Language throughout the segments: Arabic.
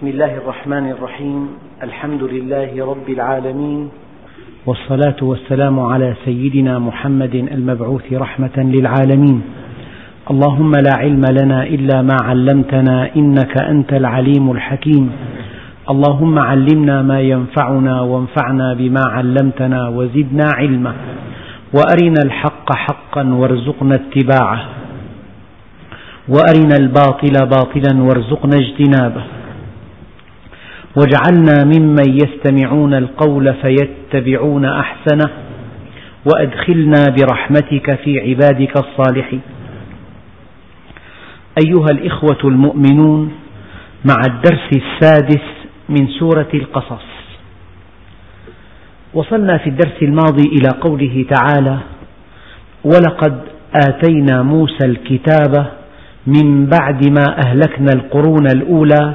بسم الله الرحمن الرحيم. الحمد لله رب العالمين. والصلاة والسلام على سيدنا محمد المبعوث رحمة للعالمين. اللهم لا علم لنا إلا ما علمتنا إنك أنت العليم الحكيم. اللهم علمنا ما ينفعنا وانفعنا بما علمتنا وزدنا علما. وأرنا الحق حقا وارزقنا اتباعه. وأرنا الباطل باطلا وارزقنا اجتنابه. واجعلنا ممن يستمعون القول فيتبعون أحسنه وأدخلنا برحمتك في عبادك الصالحين. أيها الإخوة المؤمنون مع الدرس السادس من سورة القصص وصلنا في الدرس الماضي إلى قوله تعالى ولقد آتينا موسى الكتاب من بعد ما أهلكنا القرون الأولى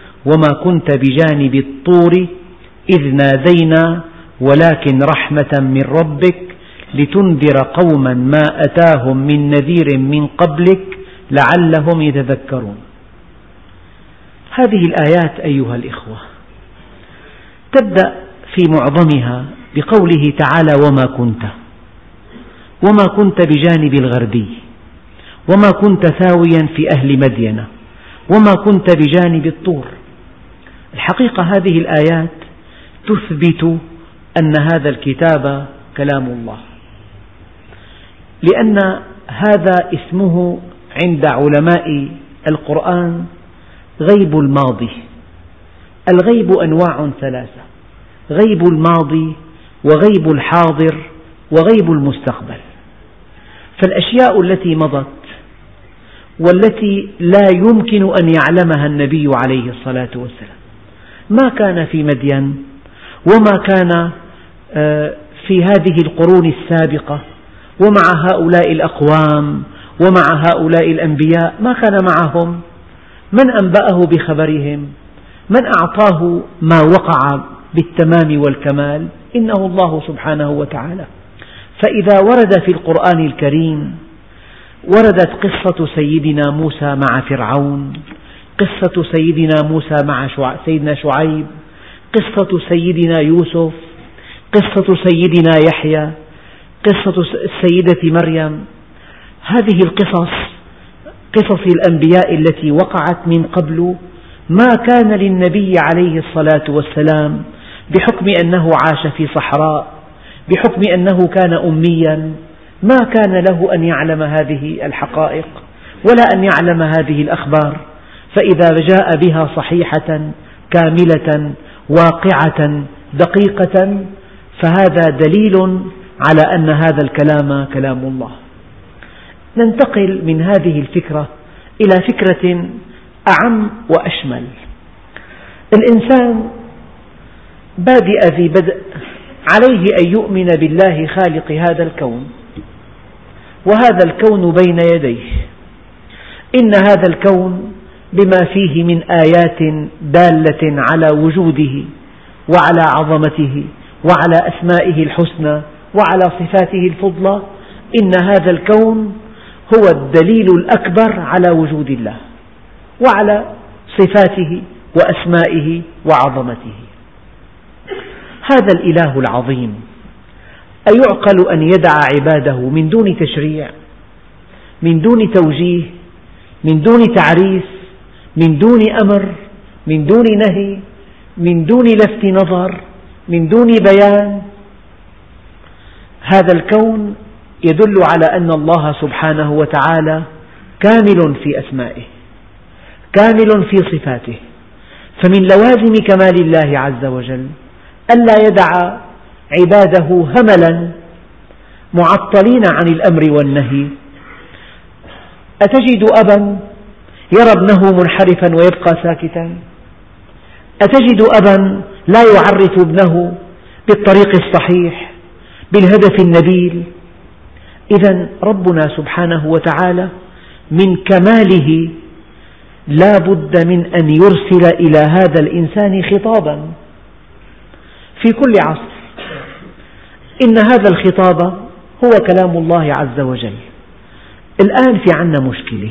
وما كنت بجانب الطور إذ نادينا ولكن رحمة من ربك لتنذر قوما ما أتاهم من نذير من قبلك لعلهم يتذكرون. هذه الآيات أيها الإخوة تبدأ في معظمها بقوله تعالى وما كنت وما كنت بجانب الغربي. وما كنت ثاويا في أهل مدين وما كنت بجانب الطور. الحقيقة هذه الآيات تثبت أن هذا الكتاب كلام الله. لأن هذا اسمه عند علماء القرآن غيب الماضي. الغيب أنواع ثلاثة غيب الماضي وغيب الحاضر وغيب المستقبل. فالأشياء التي مضت والتي لا يمكن أن يعلمها النبي عليه الصلاة والسلام ما كان في مدين وما كان آه، في هذه القرون السابقة ومع هؤلاء الأقوام ومع هؤلاء الأنبياء ما كان معهم. من أنبأه بخبرهم؟ من أعطاه ما وقع بالتمام والكمال؟ إنه الله سبحانه وتعالى. فإذا ورد في القرآن الكريم وردت قصة سيدنا موسى مع فرعون. قصة سيدنا موسى مع سيدنا شعيب قصة سيدنا يوسف قصة سيدنا يحيى قصة السيدة مريم. هذه القصص قصص الأنبياء التي وقعت من قبل ما كان للنبي عليه الصلاة والسلام بحكم أنه عاش في صحراء بحكم أنه كان أميا. ما كان له أن يعلم هذه الحقائق ولا أن يعلم هذه الأخبار. فإذا جاء بها صحيحة كاملة واقعة دقيقة فهذا دليل على أن هذا الكلام كلام الله. ننتقل من هذه الفكرة إلى فكرة أعم وأشمل. الإنسان بادئ ذي بدء عليه أن يؤمن بالله خالق هذا الكون، وهذا الكون بين يديه. إن هذا الكون بما فيه من آيات دالة على وجوده وعلى عظمته وعلى أسمائه الحسنى وعلى صفاته الفضلى إن هذا الكون هو الدليل الأكبر على وجود الله وعلى صفاته وأسمائه وعظمته. هذا الإله العظيم أيعقل أن يدع عباده من دون تشريع من دون توجيه من دون تعريف من دون أمر من دون نهي من دون لفت نظر من دون بيان. هذا الكون يدل على أن الله سبحانه وتعالى كامل في أسمائه كامل في صفاته. فمن لوازم كمال الله عز وجل ألا يدع عباده هملا معطلين عن الأمر والنهي. أتجد أبا يرى ابنه منحرفا ويبقى ساكتا. أتجد أبا لا يعرف ابنه بالطريق الصحيح بالهدف النبيل. إذا ربنا سبحانه وتعالى من كماله لا بد من أن يرسل إلى هذا الإنسان خطابا. في كل عصر إن هذا الخطاب هو كلام الله عز وجل. الآن في عنا مشكلة.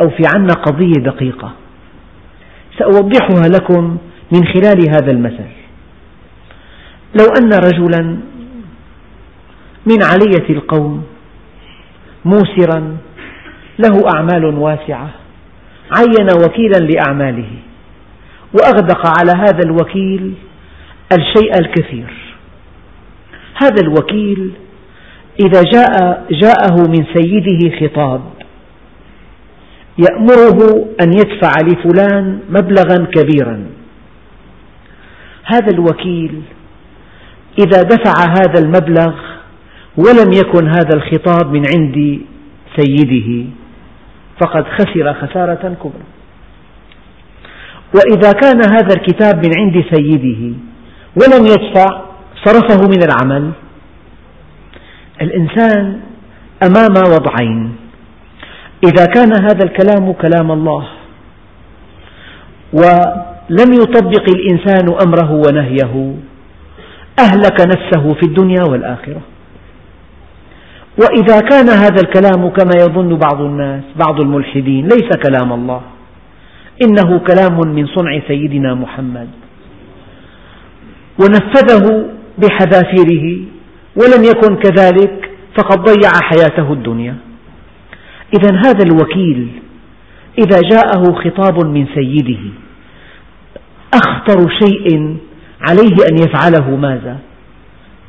أو في عنا قضية دقيقة. سأوضحها لكم من خلال هذا المثل. لو أن رجلا من علية القوم موسرا له أعمال واسعة عين وكيلا لأعماله وأغدق على هذا الوكيل الشيء الكثير. هذا الوكيل إذا جاء جاءه من سيده خطاب يأمره أن يدفع لفلان مبلغا كبيرا. هذا الوكيل إذا دفع هذا المبلغ ولم يكن هذا الخطاب من عند سيده فقد خسر خسارة كبرى. وإذا كان هذا الكتاب من عند سيده ولم يدفع صرفه من العمل الإنسان أمام وضعين. إذا كان هذا الكلام كلام الله ولم يطبق الإنسان أمره ونهيه أهلك نفسه في الدنيا والآخرة. وإذا كان هذا الكلام كما يظن بعض الناس بعض الملحدين ليس كلام الله إنه كلام من صنع سيدنا محمد. ونفذه بحذافيره ولم يكن كذلك فقد ضيع حياته الدنيا. إذا هذا الوكيل إذا جاءه خطاب من سيده أخطر شيء عليه أن يفعله ماذا؟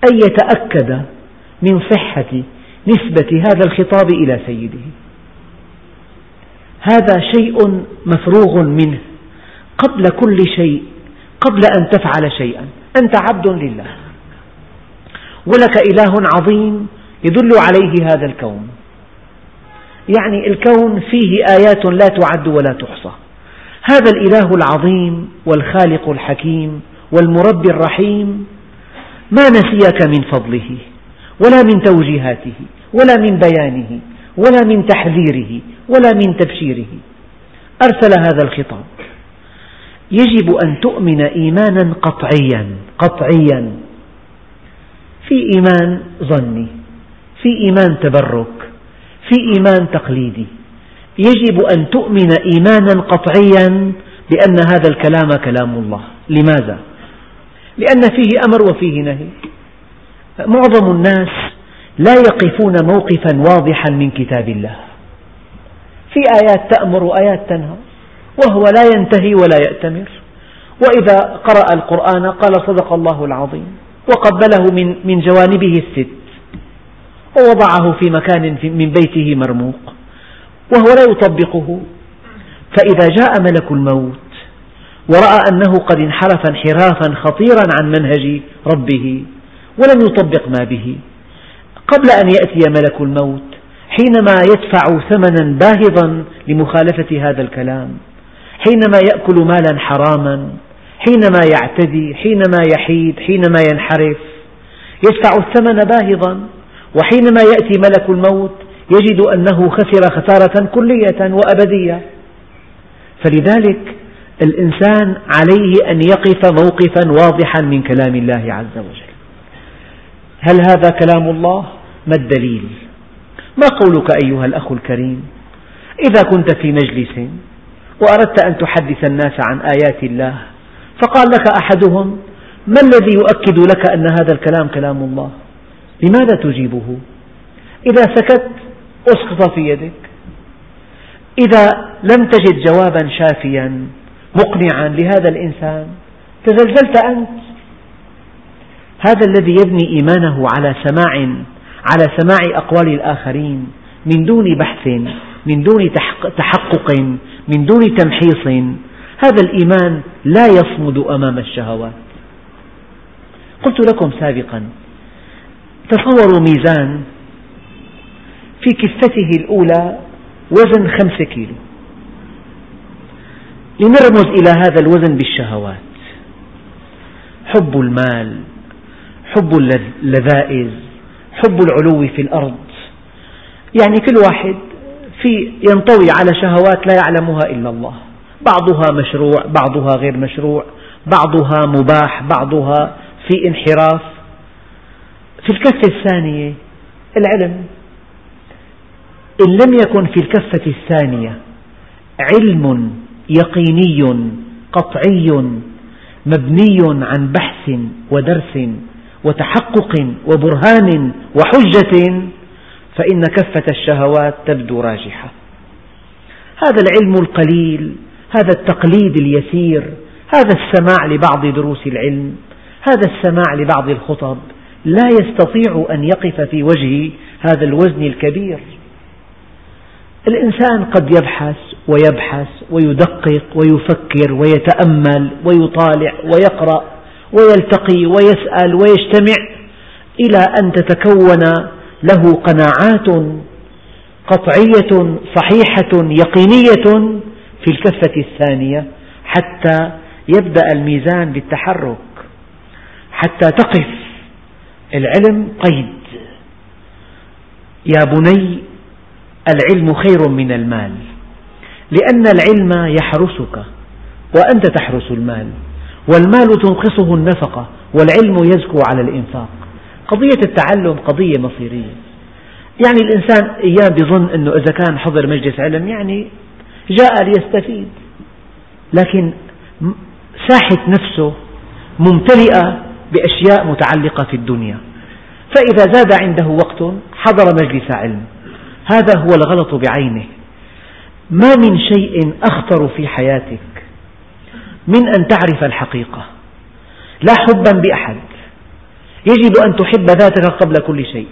أن يتأكد من صحة نسبة هذا الخطاب إلى سيده. هذا شيء مفروغ منه قبل كل شيء قبل أن تفعل شيئا. أنت عبد لله. ولك إله عظيم يدل عليه هذا الكون. يعني الكون فيه آيات لا تعد ولا تحصى. هذا الإله العظيم والخالق الحكيم والمربي الرحيم ما نسيك من فضله ولا من توجيهاته ولا من بيانه ولا من تحذيره ولا من تبشيره. أرسل هذا الخطاب. يجب أن تؤمن إيمانا قطعيا قطعيا. في إيمان ظني في إيمان تبرك في إيمان تقليدي. يجب أن تؤمن إيمانا قطعيا بأن هذا الكلام كلام الله. لماذا؟ لأن فيه أمر وفيه نهي. معظم الناس لا يقفون موقفا واضحا من كتاب الله. في آيات تأمر وآيات تنهى وهو لا ينتهي ولا يأتمر. وإذا قرأ القرآن قال صدق الله العظيم وقبله من, جوانبه الست. ووضعه في مكان من بيته مرموق وهو لا يطبقه. فإذا جاء ملك الموت ورأى أنه قد انحرف انحرافا خطيرا عن منهج ربه ولم يطبق ما به. قبل أن يأتي ملك الموت حينما يدفع ثمنا باهظا لمخالفة هذا الكلام حينما يأكل مالا حراما حينما يعتدي حينما يحيد حينما ينحرف يدفع الثمن باهظا. وحينما يأتي ملك الموت يجد أنه خسر خسارة كلية وأبدية فلذلك الإنسان عليه أن يقف موقفا واضحا من كلام الله عز وجل هل هذا كلام الله؟ ما الدليل؟ ما قولك أيها الأخ الكريم إذا كنت في مجلس وأردت أن تحدث الناس عن آيات الله فقال لك أحدهم ما الذي يؤكد لك أن هذا الكلام كلام الله لماذا تجيبه؟ إذا سكت أسقط في يدك. إذا لم تجد جوابا شافيا مقنعا لهذا الإنسان تزلزلت أنت. هذا الذي يبني إيمانه على سماع على سماع أقوال الآخرين من دون بحث من دون تحقق من دون تمحيص. هذا الإيمان لا يصمد أمام الشهوات. قلت لكم سابقا تصوروا ميزان في كفته الأولى وزن خمسة كيلو. لنرمز إلى هذا الوزن بالشهوات. حب المال حب اللذائذ حب العلو في الأرض. يعني كل واحد في ينطوي على شهوات لا يعلمها إلا الله. بعضها مشروع بعضها غير مشروع بعضها مباح بعضها في انحراف. في الكفة الثانية العلم. إن لم يكن في الكفة الثانية علم يقيني قطعي مبني عن بحث ودرس وتحقق وبرهان وحجة فإن كفة الشهوات تبدو راجحة. هذا العلم القليل هذا التقليد اليسير هذا السماع لبعض دروس العلم هذا السماع لبعض الخطب. لا يستطيع أن يقف في وجه هذا الوزن الكبير. الإنسان قد يبحث ويبحث ويدقق ويفكر ويتأمل ويطالع ويقرأ ويلتقي ويسأل ويجتمع إلى أن تتكون له قناعات قطعية صحيحة يقينية في الكفة الثانية حتى يبدأ الميزان بالتحرك حتى تقف العلم قيد. يا بني العلم خير من المال. لأن العلم يحرسك وأنت تحرس المال. والمال تنقصه النفقة والعلم يزكو على الإنفاق. قضية التعلم قضية مصيرية. يعني الإنسان أيام بظن أنه إذا كان حضر مجلس علم يعني جاء ليستفيد. لكن ساحة نفسه ممتلئة بأشياء متعلقة في الدنيا. فإذا زاد عنده وقت حضر مجلس علم. هذا هو الغلط بعينه. ما من شيء أخطر في حياتك من أن تعرف الحقيقة. لا حبا بأحد. يجب أن تحب ذاتك قبل كل شيء.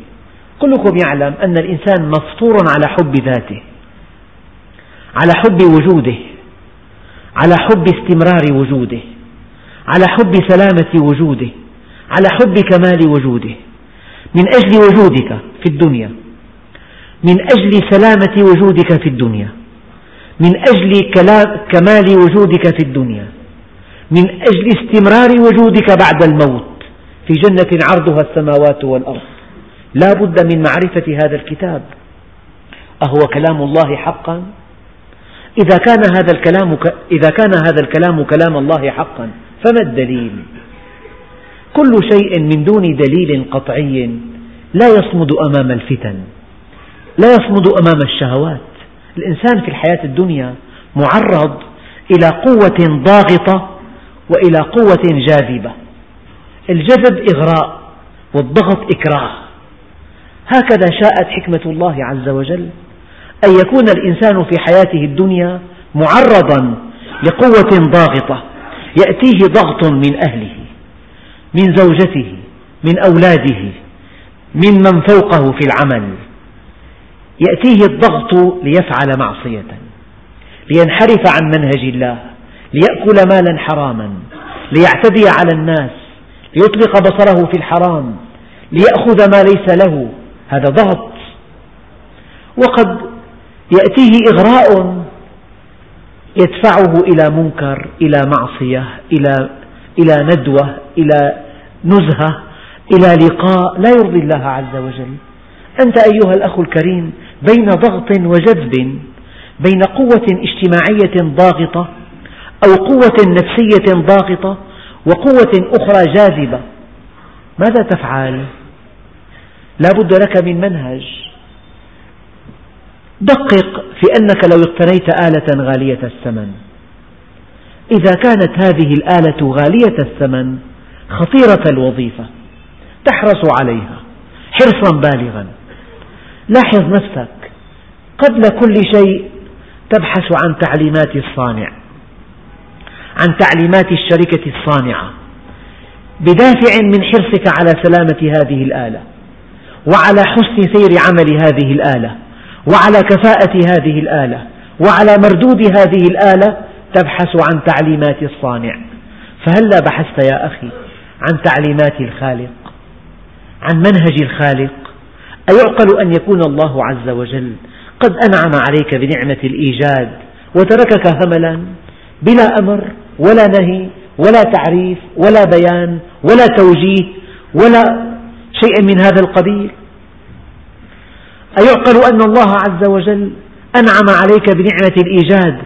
كلكم يعلم أن الإنسان مفطور على حب ذاته على حب وجوده على حب استمرار وجوده على حب سلامة وجوده. على حب كمال وجوده. من أجل وجودك في الدنيا. من أجل سلامة وجودك في الدنيا. من أجل كمال وجودك في الدنيا. من أجل استمرار وجودك بعد الموت. في جنة عرضها السماوات والأرض. لا بد من معرفة هذا الكتاب. أهو كلام الله حقا؟ إذا كان هذا الكلام إذا كان هذا الكلام كلام الله حقا فما الدليل؟ كل شيء من دون دليل قطعي لا يصمد أمام الفتن، لا يصمد أمام الشهوات، الإنسان في الحياة الدنيا معرض إلى قوة ضاغطة وإلى قوة جاذبة، الجذب إغراء والضغط إكراه، هكذا شاءت حكمة الله عز وجل، أن يكون الإنسان في حياته الدنيا معرضا لقوة ضاغطة يأتيه ضغط من أهله. من زوجته من أولاده من من فوقه في العمل. يأتيه الضغط ليفعل معصية لينحرف عن منهج الله ليأكل مالا حراما ليعتدي على الناس ليطلق بصره في الحرام ليأخذ ما ليس له. هذا ضغط. وقد يأتيه إغراء يدفعه إلى منكر إلى معصية إلى إلى ندوة إلى نزهة إلى لقاء لا يرضي الله عز وجل. أنت أيها الأخ الكريم بين ضغط وجذب بين قوة اجتماعية ضاغطة أو قوة نفسية ضاغطة وقوة أخرى جاذبة ماذا تفعل؟ لا بد لك من منهج. دقق في أنك لو اقتنيت آلة غالية الثمن. إذا كانت هذه الآلة غالية الثمن خطيرة الوظيفة تحرص عليها حرصا بالغا. لاحظ نفسك قبل كل شيء تبحث عن تعليمات الصانع عن تعليمات الشركة الصانعة. بدافع من حرصك على سلامة هذه الآلة وعلى حسن سير عمل هذه الآلة وعلى كفاءة هذه الآلة وعلى مردود هذه الآلة تبحث عن تعليمات الصانع. فهلا بحثت يا أخي عن تعليمات الخالق؟ عن منهج الخالق؟ أيعقل أن يكون الله عز وجل قد أنعم عليك بنعمة الإيجاد وتركك هملا بلا أمر ولا نهي ولا تعريف ولا بيان ولا توجيه ولا شيء من هذا القبيل. أيعقل أن الله عز وجل أنعم عليك بنعمة الإيجاد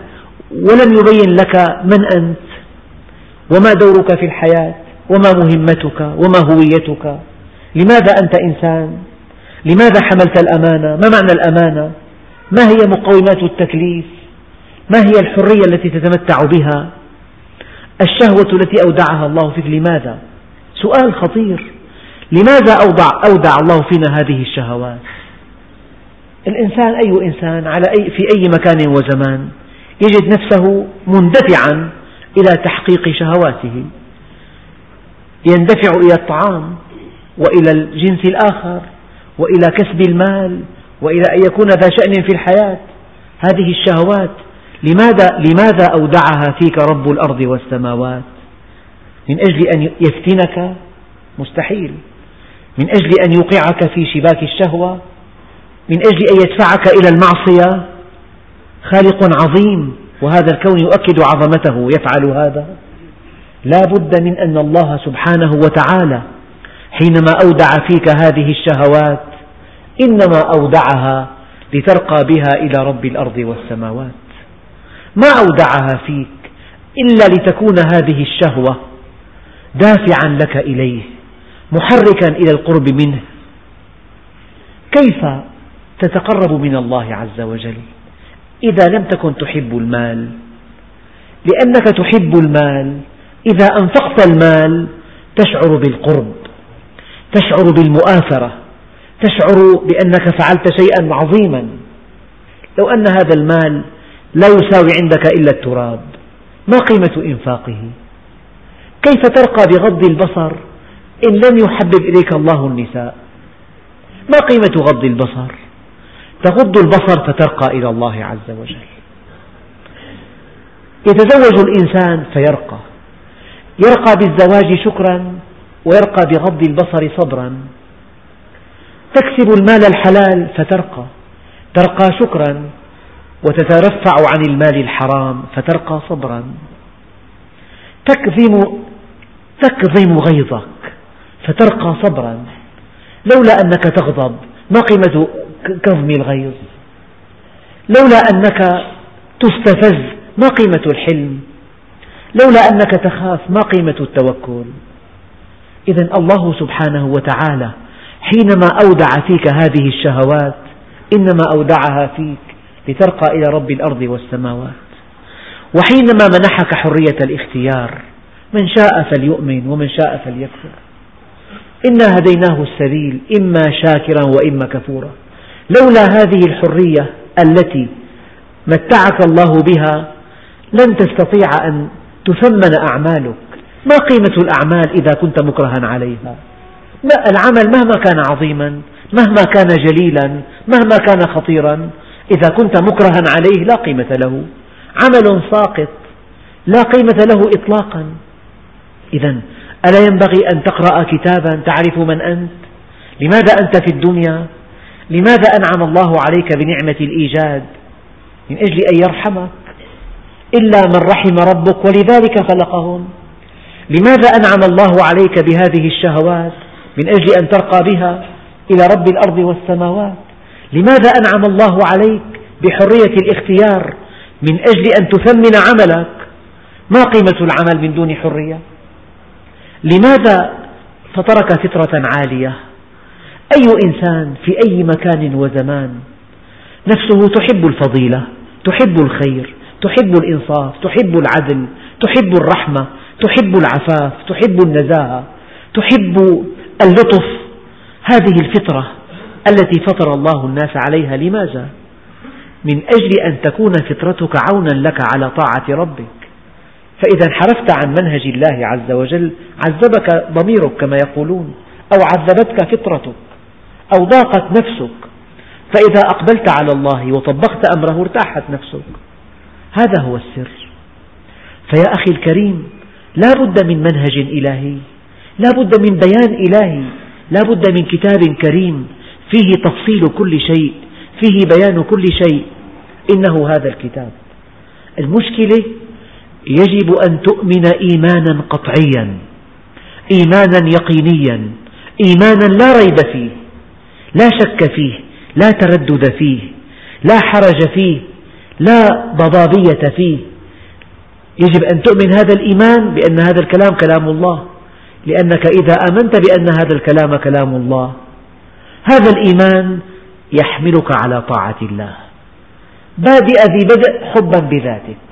ولم يبين لك من أنت وما دورك في الحياة وما مهمتك وما هويتك. لماذا أنت إنسان؟ لماذا حملت الأمانة؟ ما معنى الأمانة؟ ما هي مقومات التكليف؟ ما هي الحرية التي تتمتع بها؟ الشهوة التي أودعها الله فيك لماذا؟ سؤال خطير. لماذا أودع, أودع الله فينا هذه الشهوات؟ الإنسان أي إنسان على أي في أي مكان وزمان؟ يجد نفسه مندفعا إلى تحقيق شهواته. يندفع إلى الطعام وإلى الجنس الآخر وإلى كسب المال وإلى أن يكون ذا شأن في الحياة. هذه الشهوات لماذا, لماذا أودعها فيك رب الأرض والسماوات؟ من أجل أن يفتنك؟ مستحيل. من أجل أن يوقعك في شباك الشهوة؟ من أجل أن يدفعك إلى المعصية؟ خالق عظيم وهذا الكون يؤكد عظمته يفعل هذا. لا بد من أن الله سبحانه وتعالى حينما أودع فيك هذه الشهوات إنما أودعها لترقى بها إلى رب الأرض والسماوات. ما أودعها فيك إلا لتكون هذه الشهوة دافعا لك إليه محركا إلى القرب منه. كيف تتقرب من الله عز وجل؟ إذا لم تكن تحب المال لأنك تحب المال إذا أنفقت المال تشعر بالقرب تشعر بالمؤاثرة تشعر بأنك فعلت شيئا عظيما. لو أن هذا المال لا يساوي عندك إلا التراب ما قيمة إنفاقه؟ كيف ترقى بغض البصر إن لم يحبب إليك الله النساء؟ ما قيمة غض البصر؟ تغض البصر فترقى إلى الله عز وجل. يتزوج الإنسان فيرقى. يرقى بالزواج شكرا ويرقى بغض البصر صبرا. تكسب المال الحلال فترقى. ترقى شكرا وتترفع عن المال الحرام فترقى صبرا. تكظم تكظم غيظك فترقى صبرا. لولا أنك تغضب ما قيمة كظم الغيظ لولا أنك تستفز ما قيمة الحلم. لولا أنك تخاف ما قيمة التوكل. إذا الله سبحانه وتعالى حينما أودع فيك هذه الشهوات إنما أودعها فيك لترقى إلى رب الأرض والسماوات. وحينما منحك حرية الاختيار من شاء فليؤمن ومن شاء فليكفر. إنا هديناه السبيل إما شاكرا وإما كفورا. لولا هذه الحرية التي متعك الله بها لن تستطيع أن تثمن أعمالك. ما قيمة الأعمال إذا كنت مكرها عليها؟ العمل مهما كان عظيما مهما كان جليلا مهما كان خطيرا إذا كنت مكرها عليه لا قيمة له. عمل ساقط لا قيمة له إطلاقا. إذا ألا ينبغي أن تقرأ كتابا تعرف من أنت؟ لماذا أنت في الدنيا؟ لماذا أنعم الله عليك بنعمة الإيجاد؟ من أجل أن يرحمك. إلا من رحم ربك ولذلك خلقهم. لماذا أنعم الله عليك بهذه الشهوات؟ من أجل أن ترقى بها إلى رب الأرض والسماوات. لماذا أنعم الله عليك بحرية الاختيار؟ من أجل أن تثمن عملك. ما قيمة العمل من دون حرية؟ لماذا فطرك فطرة عالية؟ أي إنسان في أي مكان وزمان نفسه تحب الفضيلة تحب الخير تحب الإنصاف تحب العدل تحب الرحمة تحب العفاف تحب النزاهة تحب اللطف. هذه الفطرة التي فطر الله الناس عليها لماذا؟ من أجل أن تكون فطرتك عونا لك على طاعة ربك. فإذا انحرفت عن منهج الله عز وجل عذبك ضميرك كما يقولون أو عذبتك فطرتك. أو ضاقت نفسك فإذا أقبلت على الله وطبقت أمره ارتاحت نفسك. هذا هو السر. فيا أخي الكريم لا بد من منهج إلهي لا بد من بيان إلهي لا بد من كتاب كريم فيه تفصيل كل شيء فيه بيان كل شيء. إنه هذا الكتاب. المشكلة يجب أن تؤمن إيمانا قطعيا إيمانا يقينيا إيمانا لا ريب فيه. لا شك فيه لا تردد فيه لا حرج فيه لا ضبابية فيه. يجب أن تؤمن هذا الإيمان بأن هذا الكلام كلام الله لأنك إذا آمنت بأن هذا الكلام كلام الله. هذا الإيمان يحملك على طاعة الله. بادئ ذي بدء حبا بذاتك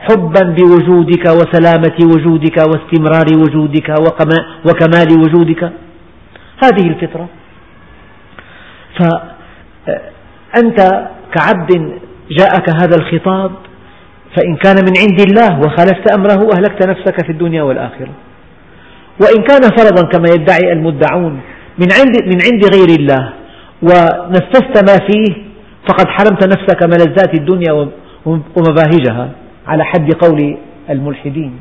حبا بوجودك وسلامة وجودك واستمرار وجودك وكمال وجودك. هذه الفطرة. فأنت كعبد جاءك هذا الخطاب فإن كان من عند الله وخالفت أمره أهلكت نفسك في الدنيا والآخرة. وإن كان فرضا كما يدعي المدعون من عند, من عند غير الله ونفذت ما فيه فقد حرمت نفسك ملذات الدنيا ومباهجها على حد قول الملحدين.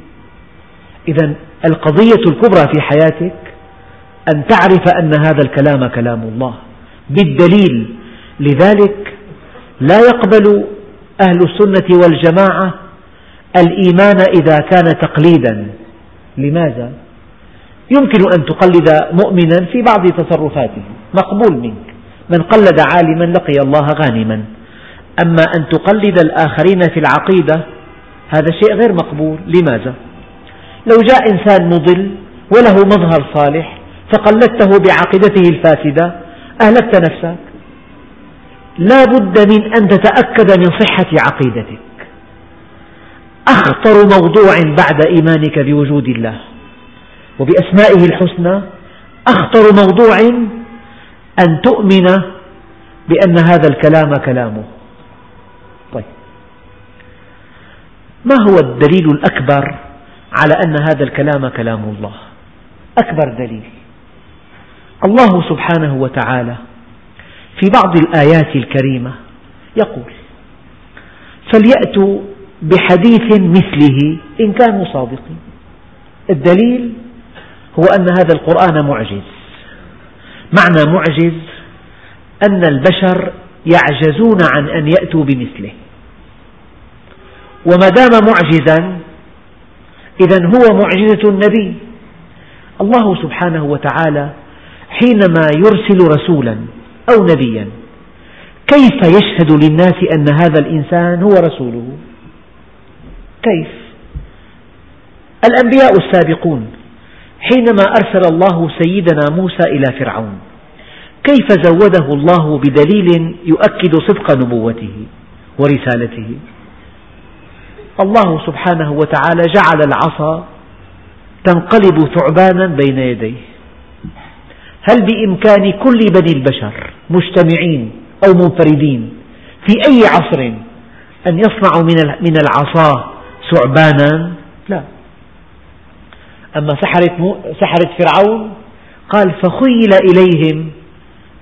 إذا القضية الكبرى في حياتك أن تعرف أن هذا الكلام كلام الله. بالدليل. لذلك لا يقبل أهل السنة والجماعة الإيمان إذا كان تقليدا. لماذا؟ يمكن أن تقلد مؤمنا في بعض تصرفاته. مقبول منك. من قلد عالما لقي الله غانما. أما أن تقلد الآخرين في العقيدة هذا شيء غير مقبول. لماذا؟ لو جاء إنسان مضل وله مظهر صالح فقلدته بعقيدته الفاسدة أهلكت نفسك. لا بد من أن تتأكد من صحة عقيدتك. أخطر موضوع بعد إيمانك بوجود الله وبأسمائه الحسنى أخطر موضوع أن تؤمن بأن هذا الكلام كلامه. طيب. ما هو الدليل الأكبر على أن هذا الكلام كلام الله؟ أكبر دليل. الله سبحانه وتعالى في بعض الآيات الكريمة يقول فليأتوا بحديث مثله إن كانوا صادقين. الدليل هو أن هذا القرآن معجز. معنى معجز أن البشر يعجزون عن أن يأتوا بمثله. وما دام معجزا إذا هو معجزة النبي. الله سبحانه وتعالى حينما يرسل رسولا أو نبيا كيف يشهد للناس أن هذا الإنسان هو رسوله؟ كيف؟ الأنبياء السابقون حينما أرسل الله سيدنا موسى إلى فرعون كيف زوده الله بدليل يؤكد صدق نبوته ورسالته؟ الله سبحانه وتعالى جعل العصا تنقلب ثعبانا بين يديه. هل بإمكان كل بني البشر مجتمعين أو منفردين في أي عصر أن يصنعوا من العصا ثعبانا؟ لا. أما سحرة, سحرة فرعون قال فخيل إليهم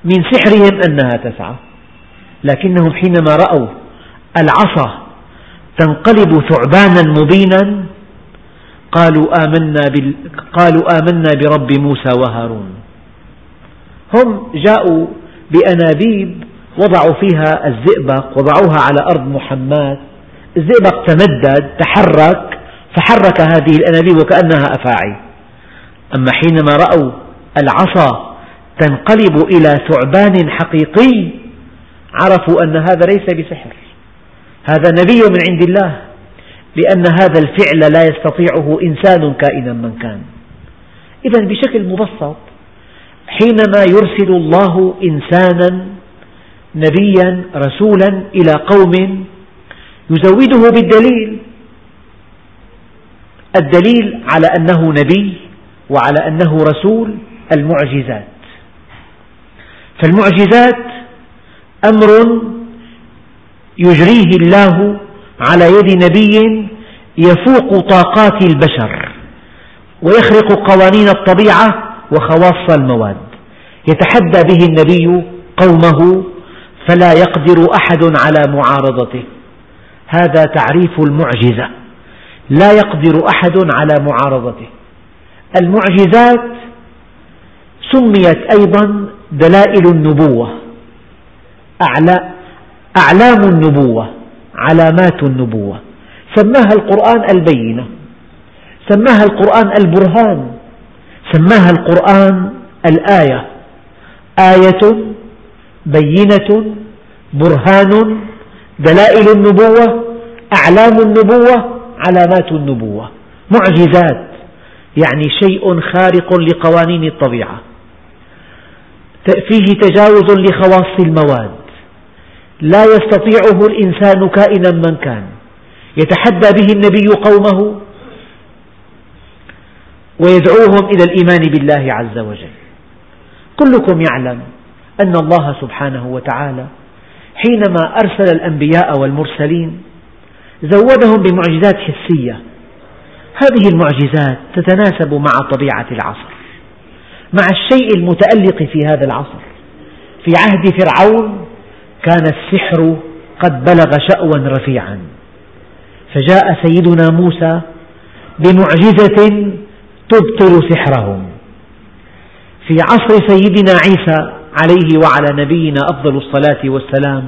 من سحرهم أنها تسعى. لكنهم حينما رأوا العصا تنقلب ثعبانا مبينا قالوا آمنا, قالوا آمنا برب موسى وهارون. هم جاءوا بأنابيب وضعوا فيها الزئبق وضعوها على أرض محماة الزئبق تمدد تحرك فحرك هذه الأنابيب وكأنها أفاعي أما حينما رأوا العصا تنقلب إلى ثعبان حقيقي عرفوا أن هذا ليس بسحر. هذا نبي من عند الله لأن هذا الفعل لا يستطيعه إنسان كائنا من كان. إذا بشكل مبسط حينما يرسل الله إنسانا نبيا رسولا إلى قوم يزوده بالدليل. الدليل على أنه نبي وعلى أنه رسول المعجزات. فالمعجزات أمر يجريه الله على يد نبي يفوق طاقات البشر ويخرق قوانين الطبيعة وخواص المواد. يتحدى به النبي قومه فلا يقدر أحد على معارضته. هذا تعريف المعجزة. لا يقدر أحد على معارضته. المعجزات سميت أيضا دلائل النبوة. أعلام النبوة علامات النبوة. سماها القرآن البينة. سماها القرآن البرهان. سماها القرآن الآية. آية بينة برهان دلائل النبوة أعلام النبوة علامات النبوة. معجزات يعني شيء خارق لقوانين الطبيعة. فيه تجاوز لخواص المواد. لا يستطيعه الإنسان كائنا من كان. يتحدى به النبي قومه ويدعوهم إلى الإيمان بالله عز وجل. كلكم يعلم أن الله سبحانه وتعالى حينما أرسل الأنبياء والمرسلين زودهم بمعجزات حسية. هذه المعجزات تتناسب مع طبيعة العصر مع الشيء المتألق في هذا العصر. في عهد فرعون كان السحر قد بلغ شأوا رفيعا فجاء سيدنا موسى بمعجزة تبطل سحرهم. في عصر سيدنا عيسى عليه وعلى نبينا أفضل الصلاة والسلام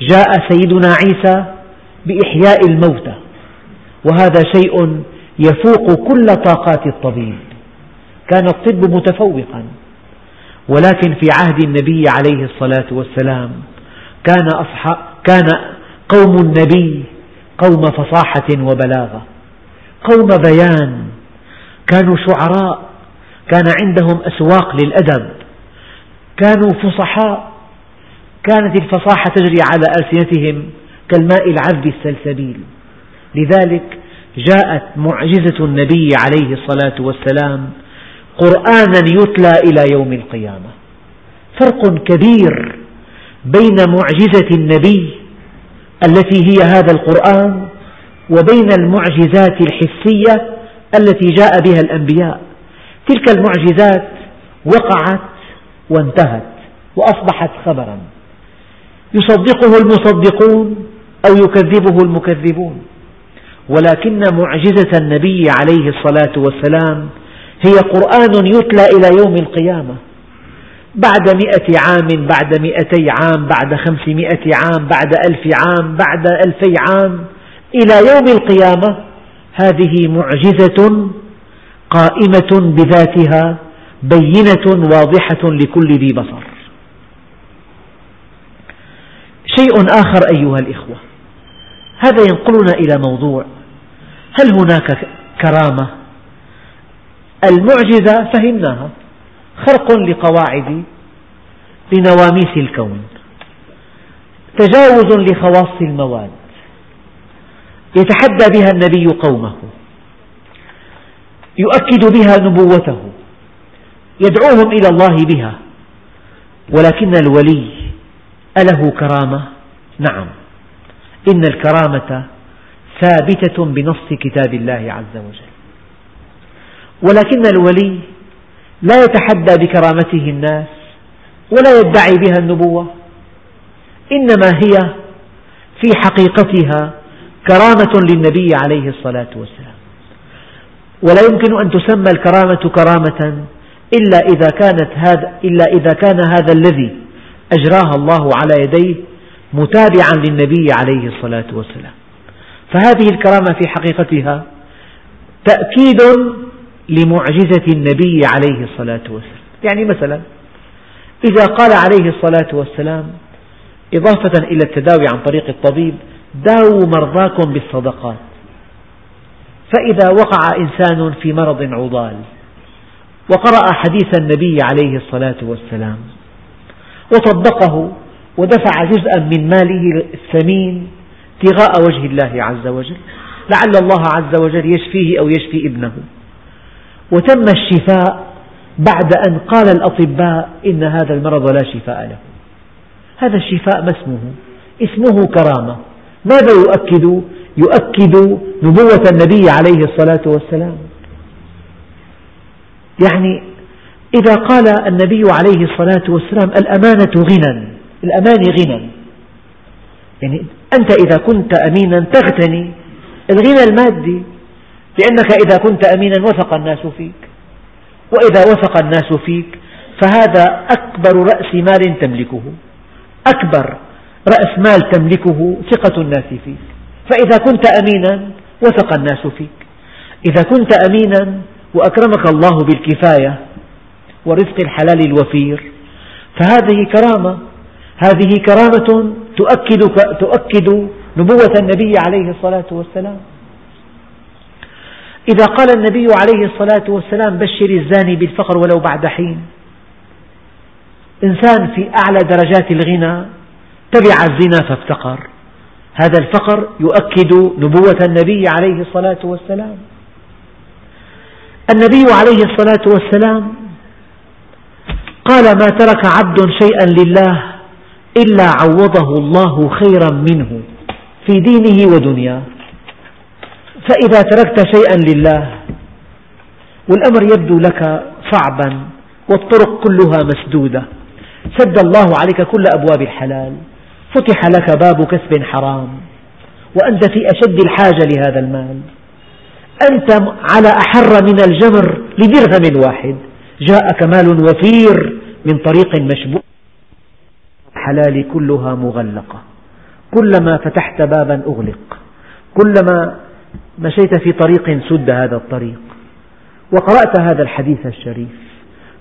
جاء سيدنا عيسى بإحياء الموتى وهذا شيء يفوق كل طاقات الطبيب. كان الطب متفوقا ولكن في عهد النبي عليه الصلاة والسلام كان, أصحاب كان قوم النبي قوم فصاحة وبلاغة قوم بيان كانوا شعراء كان عندهم أسواق للأدب كانوا فصحاء كانت الفصاحة تجري على ألسنتهم كالماء العذب السلسبيل. لذلك جاءت معجزة النبي عليه الصلاة والسلام قرآنا يتلى إلى يوم القيامة. فرق كبير بين معجزة النبي التي هي هذا القرآن وبين المعجزات الحسية التي جاء بها الأنبياء. تلك المعجزات وقعت وانتهت وأصبحت خبرا. يصدقه المصدقون أو يكذبه المكذبون. ولكن معجزة النبي عليه الصلاة والسلام هي قرآن يتلى إلى يوم القيامة. بعد مئة عام بعد مئتي عام بعد خمسمائة عام بعد ألف عام بعد ألفي عام إلى يوم القيامة هذه معجزة قائمة بذاتها بينة واضحة لكل ذي بصر. شيء آخر أيها الإخوة هذا ينقلنا إلى موضوع هل هناك كرامة؟ المعجزة فهمناها خرق لقواعد لنواميس الكون تجاوز لخواص المواد. يتحدى بها النبي قومه يؤكد بها نبوته يدعوهم إلى الله بها ولكن الولي أله كرامة؟ نعم إن الكرامة ثابتة بنص كتاب الله عز وجل ولكن الولي لا يتحدى بكرامته الناس ولا يدعي بها النبوة إنما هي في حقيقتها كرامة للنبي عليه الصلاة والسلام. ولا يمكن أن تسمى الكرامة كرامة إلا إذا كانت هذا إلا إذا كان هذا الذي أجراها الله على يديه متابعا للنبي عليه الصلاة والسلام. فهذه الكرامة في حقيقتها تأكيد لمعجزة النبي عليه الصلاة والسلام. يعني مثلا إذا قال عليه الصلاة والسلام إضافة إلى التداوي عن طريق الطبيب داووا مرضاكم بالصدقات. فإذا وقع إنسان في مرض عضال وقرأ حديث النبي عليه الصلاة والسلام وطبقه ودفع جزءا من ماله الثمين ابتغاء وجه الله عز وجل لعل الله عز وجل يشفيه أو يشفي ابنه. وتم الشفاء بعد أن قال الأطباء إن هذا المرض لا شفاء له. هذا الشفاء ما اسمه؟ اسمه كرامة. ماذا يؤكد؟ يؤكد نبوة النبي عليه الصلاة والسلام. يعني إذا قال النبي عليه الصلاة والسلام الأمانة غنى الأمان غنى. يعني أنت إذا كنت أمينا تغتني. الغنى المادي لأنك إذا كنت أمينا وثق الناس فيك. وإذا وثق الناس فيك فهذا أكبر رأس مال تملكه. أكبر. رأس مال تملكه ثقة الناس فيك. فإذا كنت أمينا وثق الناس فيك. إذا كنت أمينا وأكرمك الله بالكفاية ورزق الحلال الوفير. فهذه كرامة هذه كرامة تؤكد, تؤكد نبوة النبي عليه الصلاة والسلام. إذا قال النبي عليه الصلاة والسلام بشر الزاني بالفقر ولو بعد حين إنسان في أعلى درجات الغنى تبع الزنا فافتقر هذا الفقر يؤكد نبوة النبي عليه الصلاة والسلام. النبي عليه الصلاة والسلام قال ما ترك عبد شيئا لله إلا عوضه الله خيرا منه في دينه ودنياه. فإذا تركت شيئا لله والأمر يبدو لك صعبا والطرق كلها مسدودة. سد الله عليك كل أبواب الحلال. فتح لك باب كسب حرام. وأنت في أشد الحاجة لهذا المال. أنت على أحر من الجمر لدرهم واحد. جاءك مال وفير من طريق مشبوه. الحلال كلها مغلقة. كلما فتحت بابا أغلق. كلما مشيت في طريق سد هذا الطريق. وقرأت هذا الحديث الشريف.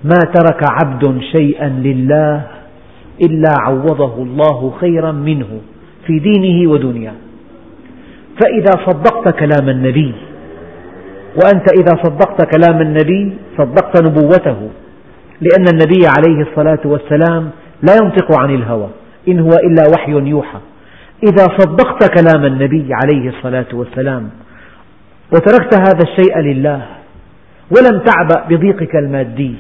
ما ترك عبد شيئا لله إلا عوضه الله خيرا منه في دينه ودنياه. فإذا صدقت كلام النبي وأنت إذا صدقت كلام النبي صدقت نبوته لأن النبي عليه الصلاة والسلام لا ينطق عن الهوى إن هو إلا وحي يوحى. إذا صدقت كلام النبي عليه الصلاة والسلام وتركت هذا الشيء لله ولم تعبأ بضيقك المادي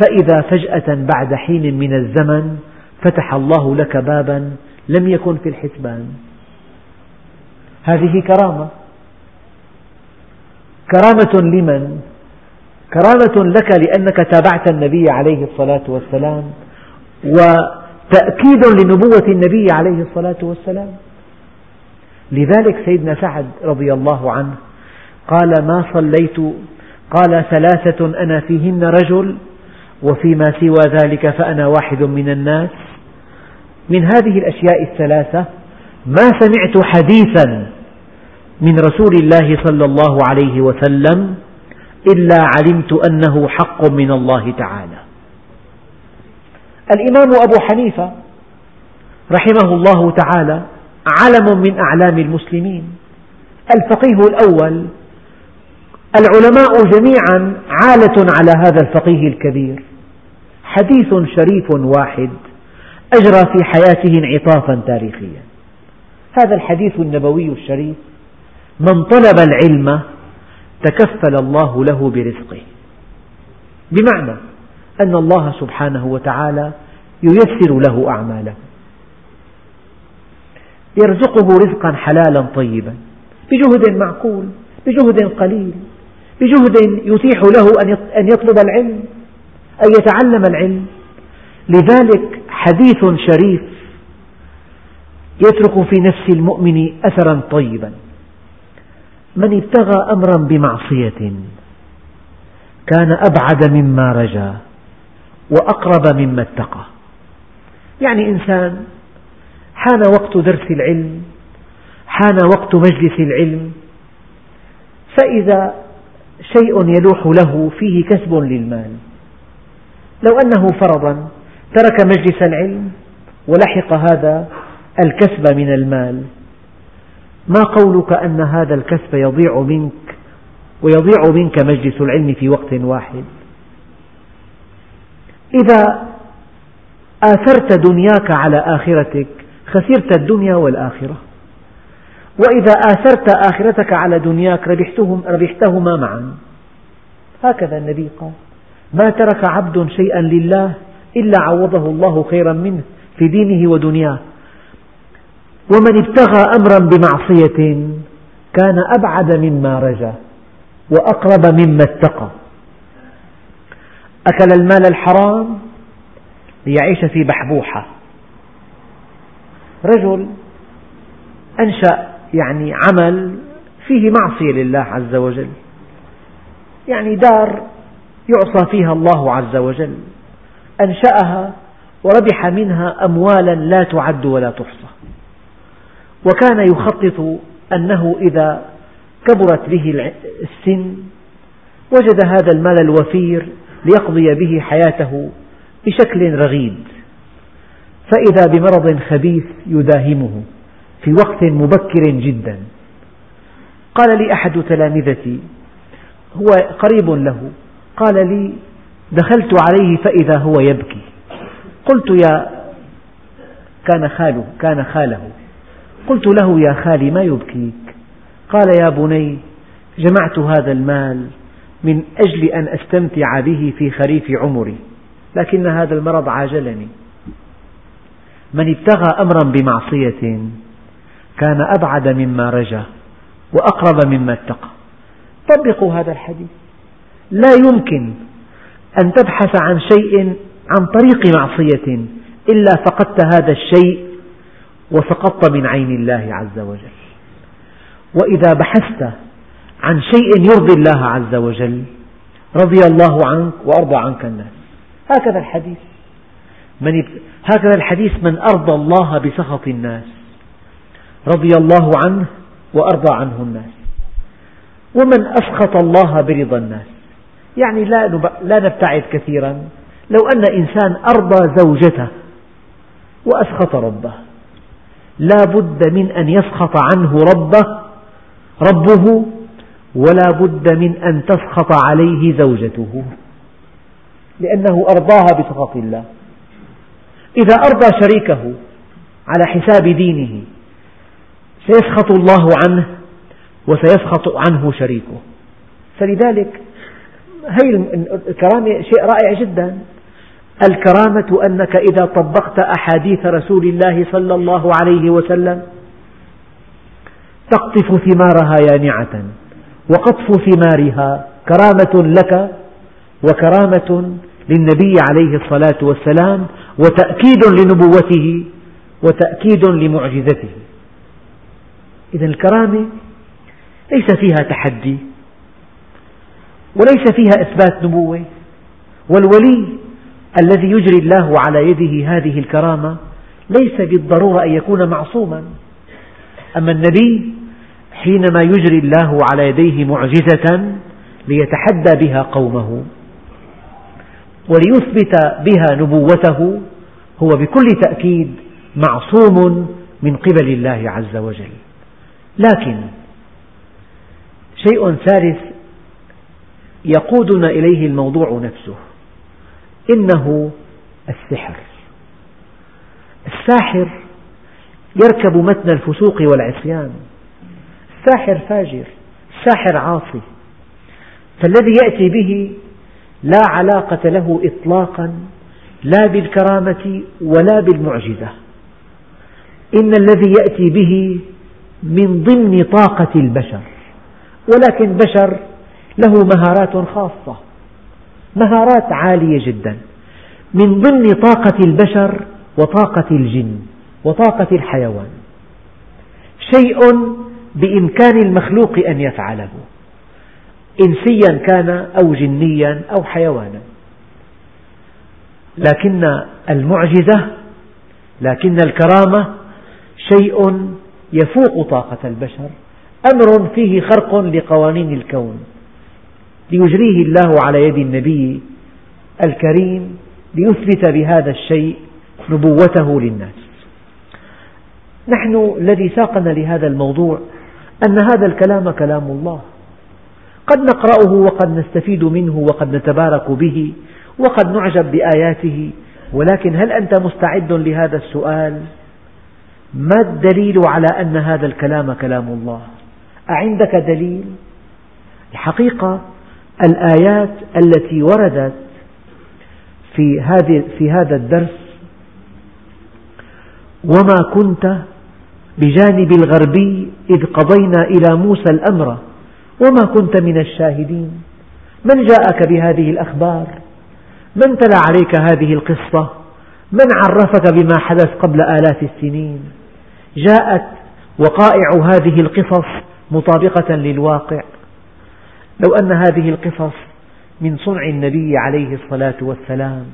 فإذا فجأة بعد حين من الزمن فتح الله لك بابا لم يكن في الحسبان. هذه كرامة. كرامة لمن؟ كرامة لك لأنك تابعت النبي عليه الصلاة والسلام وتأكيد لنبوة النبي عليه الصلاة والسلام. لذلك سيدنا سعد رضي الله عنه قال ما صليت؟ قال ثلاثة أنا فيهن رجل وفيما سوى ذلك فأنا واحد من الناس. من هذه الأشياء الثلاثة ما سمعت حديثا من رسول الله صلى الله عليه وسلم إلا علمت أنه حق من الله تعالى. الإمام أبو حنيفة رحمه الله تعالى علم من أعلام المسلمين. الفقيه الأول العلماء جميعا عالة على هذا الفقيه الكبير. حديث شريف واحد أجرى في حياته انعطافا تاريخيا. هذا الحديث النبوي الشريف من طلب العلم تكفل الله له برزقه. بمعنى أن الله سبحانه وتعالى ييسر له أعماله. يرزقه رزقا حلالا طيبا بجهد معقول بجهد قليل. بجهد يتيح له أن يطلب العلم أن يتعلم العلم. لذلك حديث شريف يترك في نفس المؤمن أثرا طيبا. من ابتغى أمرا بمعصية كان أبعد مما رجا وأقرب مما اتقى. يعني إنسان حان وقت درس العلم حان وقت مجلس العلم فإذا شيء يلوح له فيه كسب للمال. لو أنه فرضا ترك مجلس العلم ولحق هذا الكسب من المال ما قولك أن هذا الكسب يضيع منك ويضيع منك مجلس العلم في وقت واحد؟ إذا آثرت دنياك على آخرتك خسرت الدنيا والآخرة. وإذا آثرت آخرتك على دنياك ربحتهم ربحتهما معا. هكذا النبي قال. ما ترك عبد شيئا لله إلا عوضه الله خيرا منه في دينه ودنياه. ومن ابتغى أمرا بمعصية كان أبعد مما رجا وأقرب مما اتقى. أكل المال الحرام ليعيش في بحبوحة. رجل أنشأ يعني عمل فيه معصية لله عز وجل. يعني دار يعصى فيها الله عز وجل. أنشأها وربح منها أموالا لا تعد ولا تحصى. وكان يخطط أنه إذا كبرت به السن وجد هذا المال الوفير ليقضي به حياته بشكل رغيد. فإذا بمرض خبيث يداهمه. في وقت مبكر جدا. قال لي أحد تلامذتي هو قريب له قال لي دخلت عليه فإذا هو يبكي. قلت يا كان خاله كان خاله. قلت له يا خالي ما يبكيك؟ قال يا بني جمعت هذا المال من أجل أن أستمتع به في خريف عمري لكن هذا المرض عاجلني. من ابتغى أمرا بمعصية كان أبعد مما رجا وأقرب مما اتقى. طبقوا هذا الحديث. لا يمكن أن تبحث عن شيء عن طريق معصية إلا فقدت هذا الشيء وسقطت من عين الله عز وجل. وإذا بحثت عن شيء يرضي الله عز وجل رضي الله عنك وأرضى عنك الناس. هكذا الحديث. من هكذا الحديث من أرضى الله بسخط الناس. رضي الله عنه وأرضى عنه الناس. ومن أسخط الله برضا الناس. يعني لا, لا نبتعد كثيرا. لو أن إنسان أرضى زوجته وأسخط ربه لا بد من أن يسخط عنه ربه ربه ولا بد من أن تسخط عليه زوجته. لأنه أرضاها بسخط الله. إذا أرضى شريكه على حساب دينه سيسخط الله عنه وسيسخط عنه شريكه. فلذلك هي الكرامة شيء رائع جدا. الكرامة أنك إذا طبقت أحاديث رسول الله صلى الله عليه وسلم تقطف ثمارها يانعة وقطف ثمارها كرامة لك وكرامة للنبي عليه الصلاة والسلام وتأكيد لنبوته وتأكيد لمعجزته. إذا الكرامة ليس فيها تحدي وليس فيها إثبات نبوة والولي الذي يجري الله على يده هذه الكرامة ليس بالضرورة أن يكون معصوما. أما النبي حينما يجري الله على يديه معجزة ليتحدى بها قومه وليثبت بها نبوته هو بكل تأكيد معصوم من قبل الله عز وجل. لكن شيء ثالث يقودنا إليه الموضوع نفسه إنه السحر. الساحر يركب متن الفسوق والعصيان. الساحر فاجر الساحر عاصي. فالذي يأتي به لا علاقة له إطلاقا لا بالكرامة ولا بالمعجزة. إن الذي يأتي به من ضمن طاقة البشر. ولكن بشر له مهارات خاصة مهارات عالية جدا. من ضمن طاقة البشر وطاقة الجن وطاقة الحيوان. شيء بإمكان المخلوق أن يفعله إنسيا كان أو جنيا أو حيوانا. لكن المعجزة لكن الكرامة شيء يفوق طاقة البشر أمر فيه خرق لقوانين الكون. ليجريه الله على يد النبي الكريم ليثبت بهذا الشيء نبوته للناس. نحن الذي ساقنا لهذا الموضوع أن هذا الكلام كلام الله. قد نقرأه وقد نستفيد منه وقد نتبارك به وقد نعجب بآياته ولكن هل أنت مستعد لهذا السؤال؟ ما الدليل على أن هذا الكلام كلام الله؟ أعندك دليل؟ الحقيقة الآيات التي وردت في هذه في هذا الدرس وما كنت بجانب الغربي إذ قضينا إلى موسى الأمر وما كنت من الشاهدين من جاءك بهذه الأخبار من تلا عليك هذه القصة من عرفك بما حدث قبل آلاف السنين جاءت وقائع هذه القصص مطابقة للواقع. لو أن هذه القصص من صنع النبي عليه الصلاة والسلام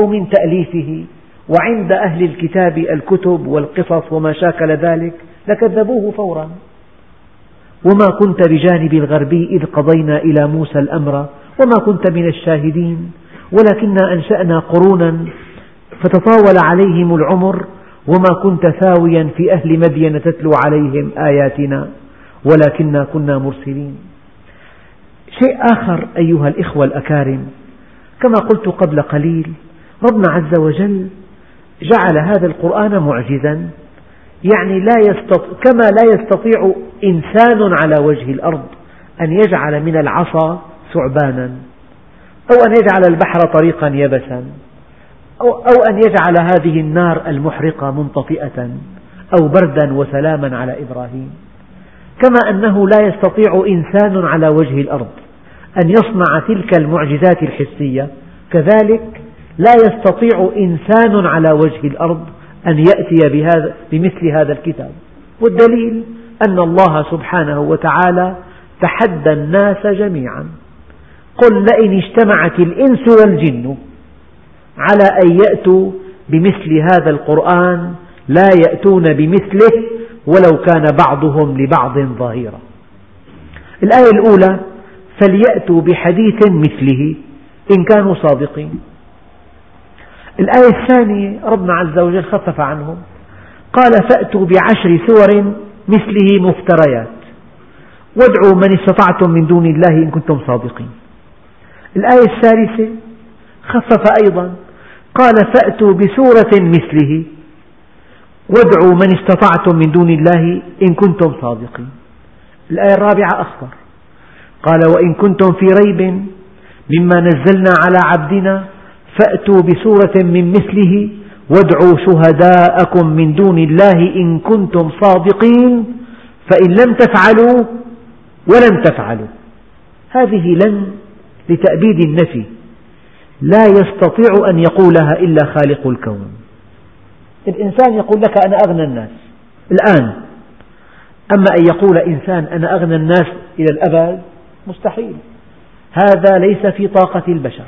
أو من تأليفه وعند أهل الكتاب الكتب والقصص وما شاكل ذلك لكذبوه فورا. وما كنت بجانب الغربي إذ قضينا إلى موسى الأمر وما كنت من الشاهدين ولكنا أنشأنا قرونا فتطاول عليهم العمر وما كنت ثاويا في أهل مدين تتلو عليهم آياتنا ولكنا كنا مرسلين. شيء آخر أيها الإخوة الأكارم كما قلت قبل قليل ربنا عز وجل جعل هذا القرآن معجزا يعني لا يستطيع كما لا يستطيع إنسان على وجه الأرض أن يجعل من العصا ثعبانا أو أن يجعل البحر طريقا يبسا. أو أن يجعل هذه النار المحرقة منطفئة أو بردا وسلاما على إبراهيم. كما أنه لا يستطيع إنسان على وجه الأرض أن يصنع تلك المعجزات الحسية. كذلك لا يستطيع إنسان على وجه الأرض أن يأتي بهذا بمثل هذا الكتاب. والدليل أن الله سبحانه وتعالى تحدى الناس جميعا. قل لئن اجتمعت الإنس والجن على أن يأتوا بمثل هذا القرآن لا يأتون بمثله ولو كان بعضهم لبعض ظهيرا. الآية الأولى فليأتوا بحديث مثله إن كانوا صادقين. الآية الثانية ربنا عز وجل خفف عنهم. قال فأتوا بعشر سور مثله مفتريات. وادعوا من استطعتم من دون الله إن كنتم صادقين. الآية الثالثة خفف أيضا قال فأتوا بسورة مثله. وادعوا من استطعتم من دون الله إن كنتم صادقين. الآية الرابعة أخطر قال وإن كنتم في ريب مما نزلنا على عبدنا فأتوا بسورة من مثله. وادعوا شهداءكم من دون الله إن كنتم صادقين. فإن لم تفعلوا ولن تفعلوا. هذه لن لتأبيد النفي. لا يستطيع أن يقولها إلا خالق الكون. الإنسان يقول لك أنا أغنى الناس. الآن أما أن يقول إنسان أنا أغنى الناس إلى الأبد مستحيل. هذا ليس في طاقة البشر.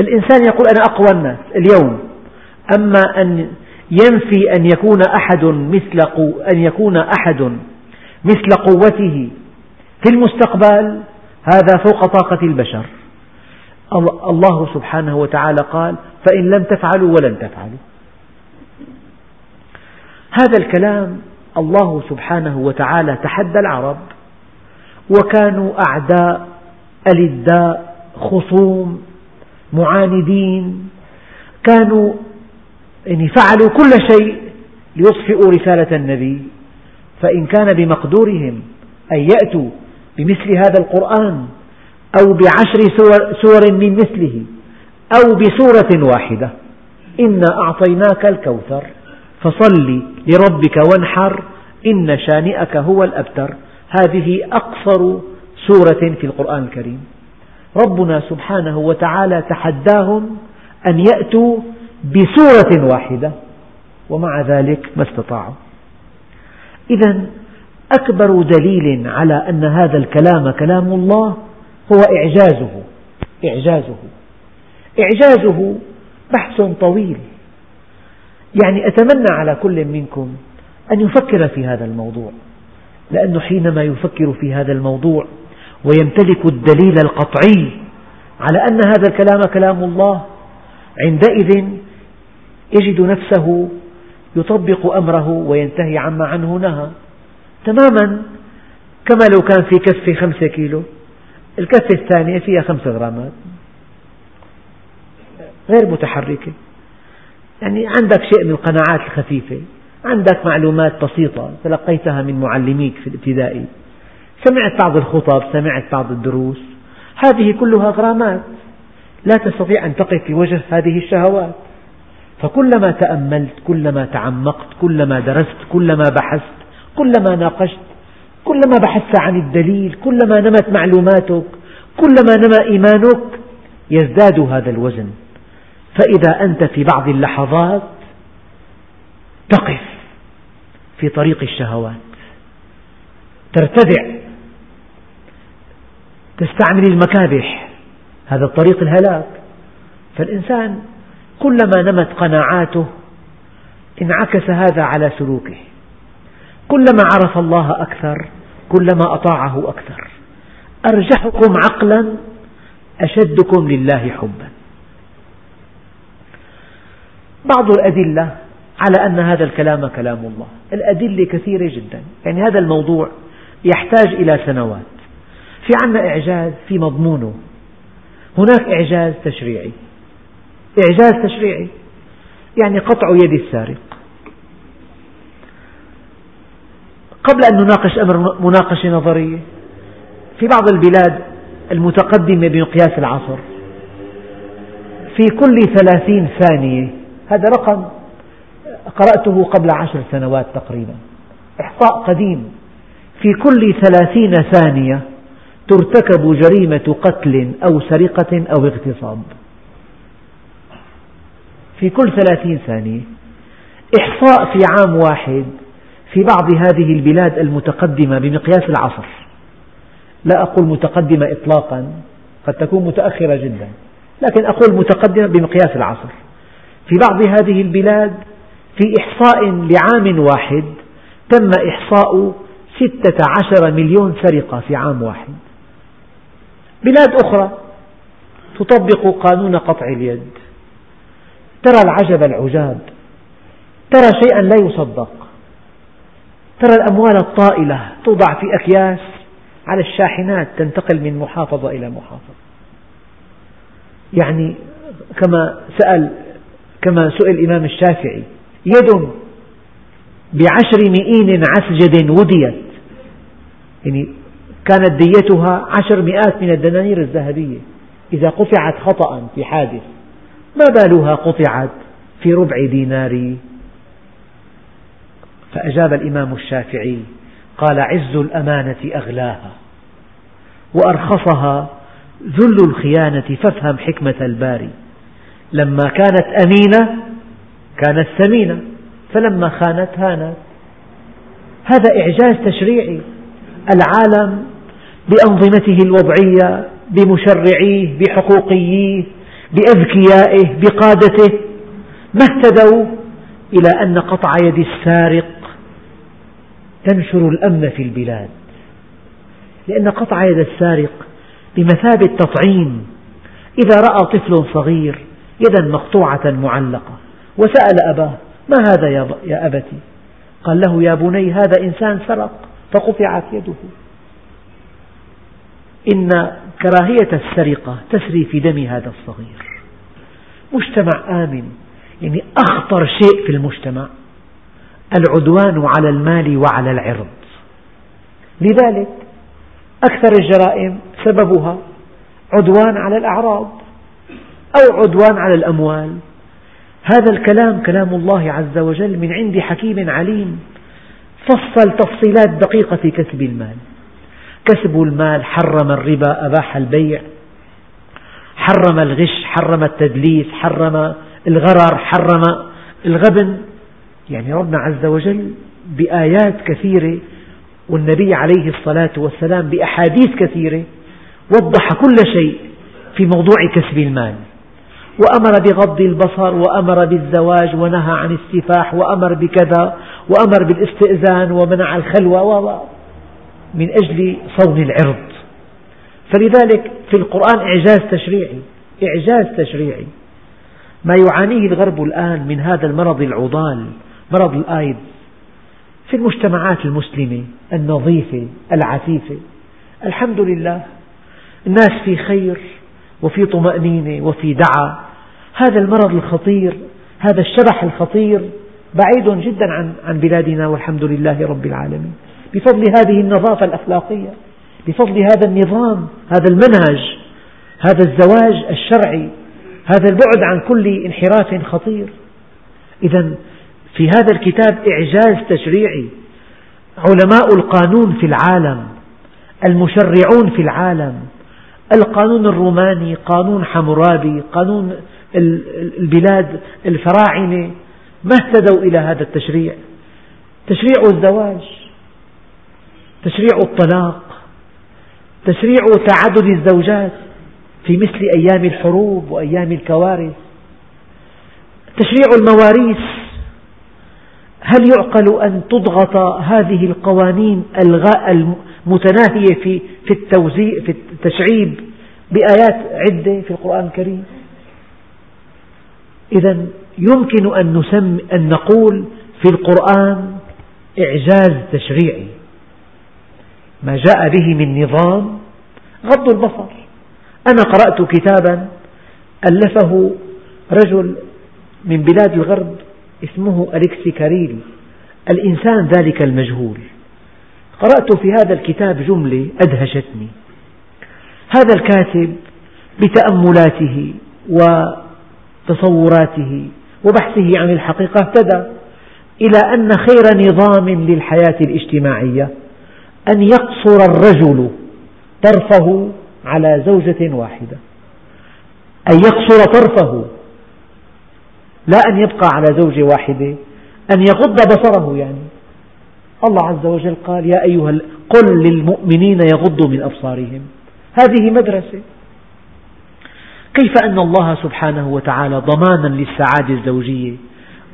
الإنسان يقول أنا أقوى الناس اليوم أما أن ينفي أن يكون أحد مثل قو أن يكون أحد مثل قوته في المستقبل هذا فوق طاقة البشر. الله سبحانه وتعالى قال فإن لم تفعلوا ولن تفعلوا. هذا الكلام الله سبحانه وتعالى تحدى العرب وكانوا أعداء ألداء خصوم معاندين كانوا يعني فعلوا كل شيء ليطفئوا رسالة النبي. فإن كان بمقدورهم أن يأتوا بمثل هذا القرآن أو بعشر سور, من مثله أو بسورة واحدة. إنا أعطيناك الكوثر. فصل لربك وانحر. إن شانئك هو الأبتر. هذه أقصر سورة في القرآن الكريم. ربنا سبحانه وتعالى تحداهم أن يأتوا بسورة واحدة. ومع ذلك ما استطاعوا. إذا أكبر دليل على أن هذا الكلام كلام الله هو إعجازه إعجازه. إعجازه بحث طويل. يعني أتمنى على كل منكم أن يفكر في هذا الموضوع لأنه حينما يفكر في هذا الموضوع ويمتلك الدليل القطعي على أن هذا الكلام كلام الله عندئذ يجد نفسه يطبق أمره وينتهي عما عنه نهى تماما كما لو كان في كفة خمسة كيلو. الكفة الثانية فيها خمسة غرامات. غير متحركة. يعني عندك شيء من القناعات الخفيفة. عندك معلومات بسيطة تلقيتها من معلميك في الابتدائي. سمعت بعض الخطب سمعت بعض الدروس. هذه كلها غرامات. لا تستطيع أن تقف في وجه هذه الشهوات. فكلما تأملت كلما تعمقت كلما درست كلما بحثت كلما ناقشت كلما بحثت عن الدليل كلما نمت معلوماتك كلما نمى إيمانك يزداد هذا الوزن. فإذا أنت في بعض اللحظات تقف في طريق الشهوات ترتدع تستعمل المكابح هذا الطريق الهلاك. فالإنسان كلما نمت قناعاته انعكس هذا على سلوكه. كلما عرف الله أكثر كلما أطاعه أكثر. أرجحكم عقلا أشدكم لله حبا. بعض الأدلة على أن هذا الكلام كلام الله. الأدلة كثيرة جدا. يعني هذا الموضوع يحتاج إلى سنوات. في عنا إعجاز في مضمونه. هناك إعجاز تشريعي. إعجاز تشريعي. يعني قطع يد السارق. قبل أن نناقش أمر مناقشة نظرية. في بعض البلاد المتقدمة بمقياس العصر في كل ثلاثين ثانية هذا رقم قرأته قبل عشر سنوات تقريبا إحصاء قديم. في كل ثلاثين ثانية ترتكب جريمة قتل أو سرقة أو اغتصاب. في كل ثلاثين ثانية إحصاء في عام واحد في بعض هذه البلاد المتقدمة بمقياس العصر. لا أقول متقدمة إطلاقا قد تكون متأخرة جدا لكن أقول متقدمة بمقياس العصر. في بعض هذه البلاد في إحصاء لعام واحد تم إحصاء ستة عشر مليون سرقة في عام واحد. بلاد أخرى تطبق قانون قطع اليد. ترى العجب العجاب. ترى شيئا لا يصدق. ترى الأموال الطائلة توضع في أكياس على الشاحنات تنتقل من محافظة إلى محافظة. يعني كما سأل كما سئل الإمام الشافعي يد بعشر مئين عسجد وديت. يعني كانت ديتها عشر مئات من الدنانير الذهبية. إذا قطعت خطأ في حادث ما بالها قطعت في ربع دينار فأجاب الإمام الشافعي قال عز الأمانة أغلاها وأرخصها ذل الخيانة فافهم حكمة الباري. لما كانت أمينة كانت ثمينة فلما خانت هانت. هذا إعجاز تشريعي. العالم بأنظمته الوضعية بمشرعيه بحقوقييه بأذكيائه بقادته ما اهتدوا إلى أن قطع يد السارق تنشر الأمن في البلاد. لأن قطع يد السارق بمثابة تطعيم إذا رأى طفل صغير يدا مقطوعة معلقة وسأل أباه ما هذا يا أبتي؟ قال له يا بني هذا إنسان سرق فقطعت يده. إن كراهية السرقة تسري في دم هذا الصغير. مجتمع آمن يعني أخطر شيء في المجتمع العدوان على المال وعلى العرض. لذلك أكثر الجرائم سببها عدوان على الأعراض أو عدوان على الأموال. هذا الكلام كلام الله عز وجل من عند حكيم عليم. فصل تفصيلات دقيقة في كسب المال. كسب المال حرم الربا أباح البيع. حرم الغش حرم التدليس حرم الغرر حرم الغبن. يعني ربنا عز وجل بآيات كثيرة والنبي عليه الصلاة والسلام بأحاديث كثيرة وضح كل شيء في موضوع كسب المال. وأمر بغض البصر وأمر بالزواج ونهى عن السفاح وأمر بكذا وأمر بالاستئذان ومنع الخلوة من أجل صون العرض. فلذلك في القرآن إعجاز تشريعي إعجاز تشريعي. ما يعانيه الغرب الآن من هذا المرض العضال مرض الآيدز في المجتمعات المسلمة النظيفة العفيفة الحمد لله الناس في خير وفي طمأنينة وفي دعى هذا المرض الخطير هذا الشبح الخطير بعيد جدا عن عن بلادنا والحمد لله رب العالمين. بفضل هذه النظافة الأخلاقية بفضل هذا النظام هذا المنهج هذا الزواج الشرعي هذا البعد عن كل انحراف خطير. إذا في هذا الكتاب إعجاز تشريعي. علماء القانون في العالم المشرعون في العالم القانون الروماني قانون حمورابي قانون البلاد الفراعنة ما اهتدوا إلى هذا التشريع؟ تشريع الزواج تشريع الطلاق تشريع تعدد الزوجات في مثل أيام الحروب وأيام الكوارث تشريع المواريث. هل يعقل أن تضغط هذه القوانين المتناهية في في التوزيع في التشعيب بآيات عدة في القرآن الكريم؟ إذا يمكن أن نسمي أن نقول في القرآن إعجاز تشريعي ما جاء به من نظام غض البصر أنا قرأت كتابا ألفه رجل من بلاد الغرب اسمه أليكسي كاريل الإنسان ذلك المجهول. قرأت في هذا الكتاب جملة أدهشتني. هذا الكاتب بتأملاته وتصوراته وبحثه عن الحقيقة اهتدى إلى أن خير نظام للحياة الاجتماعية أن يقصر الرجل طرفه على زوجة واحدة. أن يقصر طرفه لا أن يبقى على زوجة واحدة أن يغض بصره يعني. الله عز وجل قال يا أيها قل للمؤمنين يغضوا من أبصارهم. هذه مدرسة. كيف أن الله سبحانه وتعالى ضمانا للسعادة الزوجية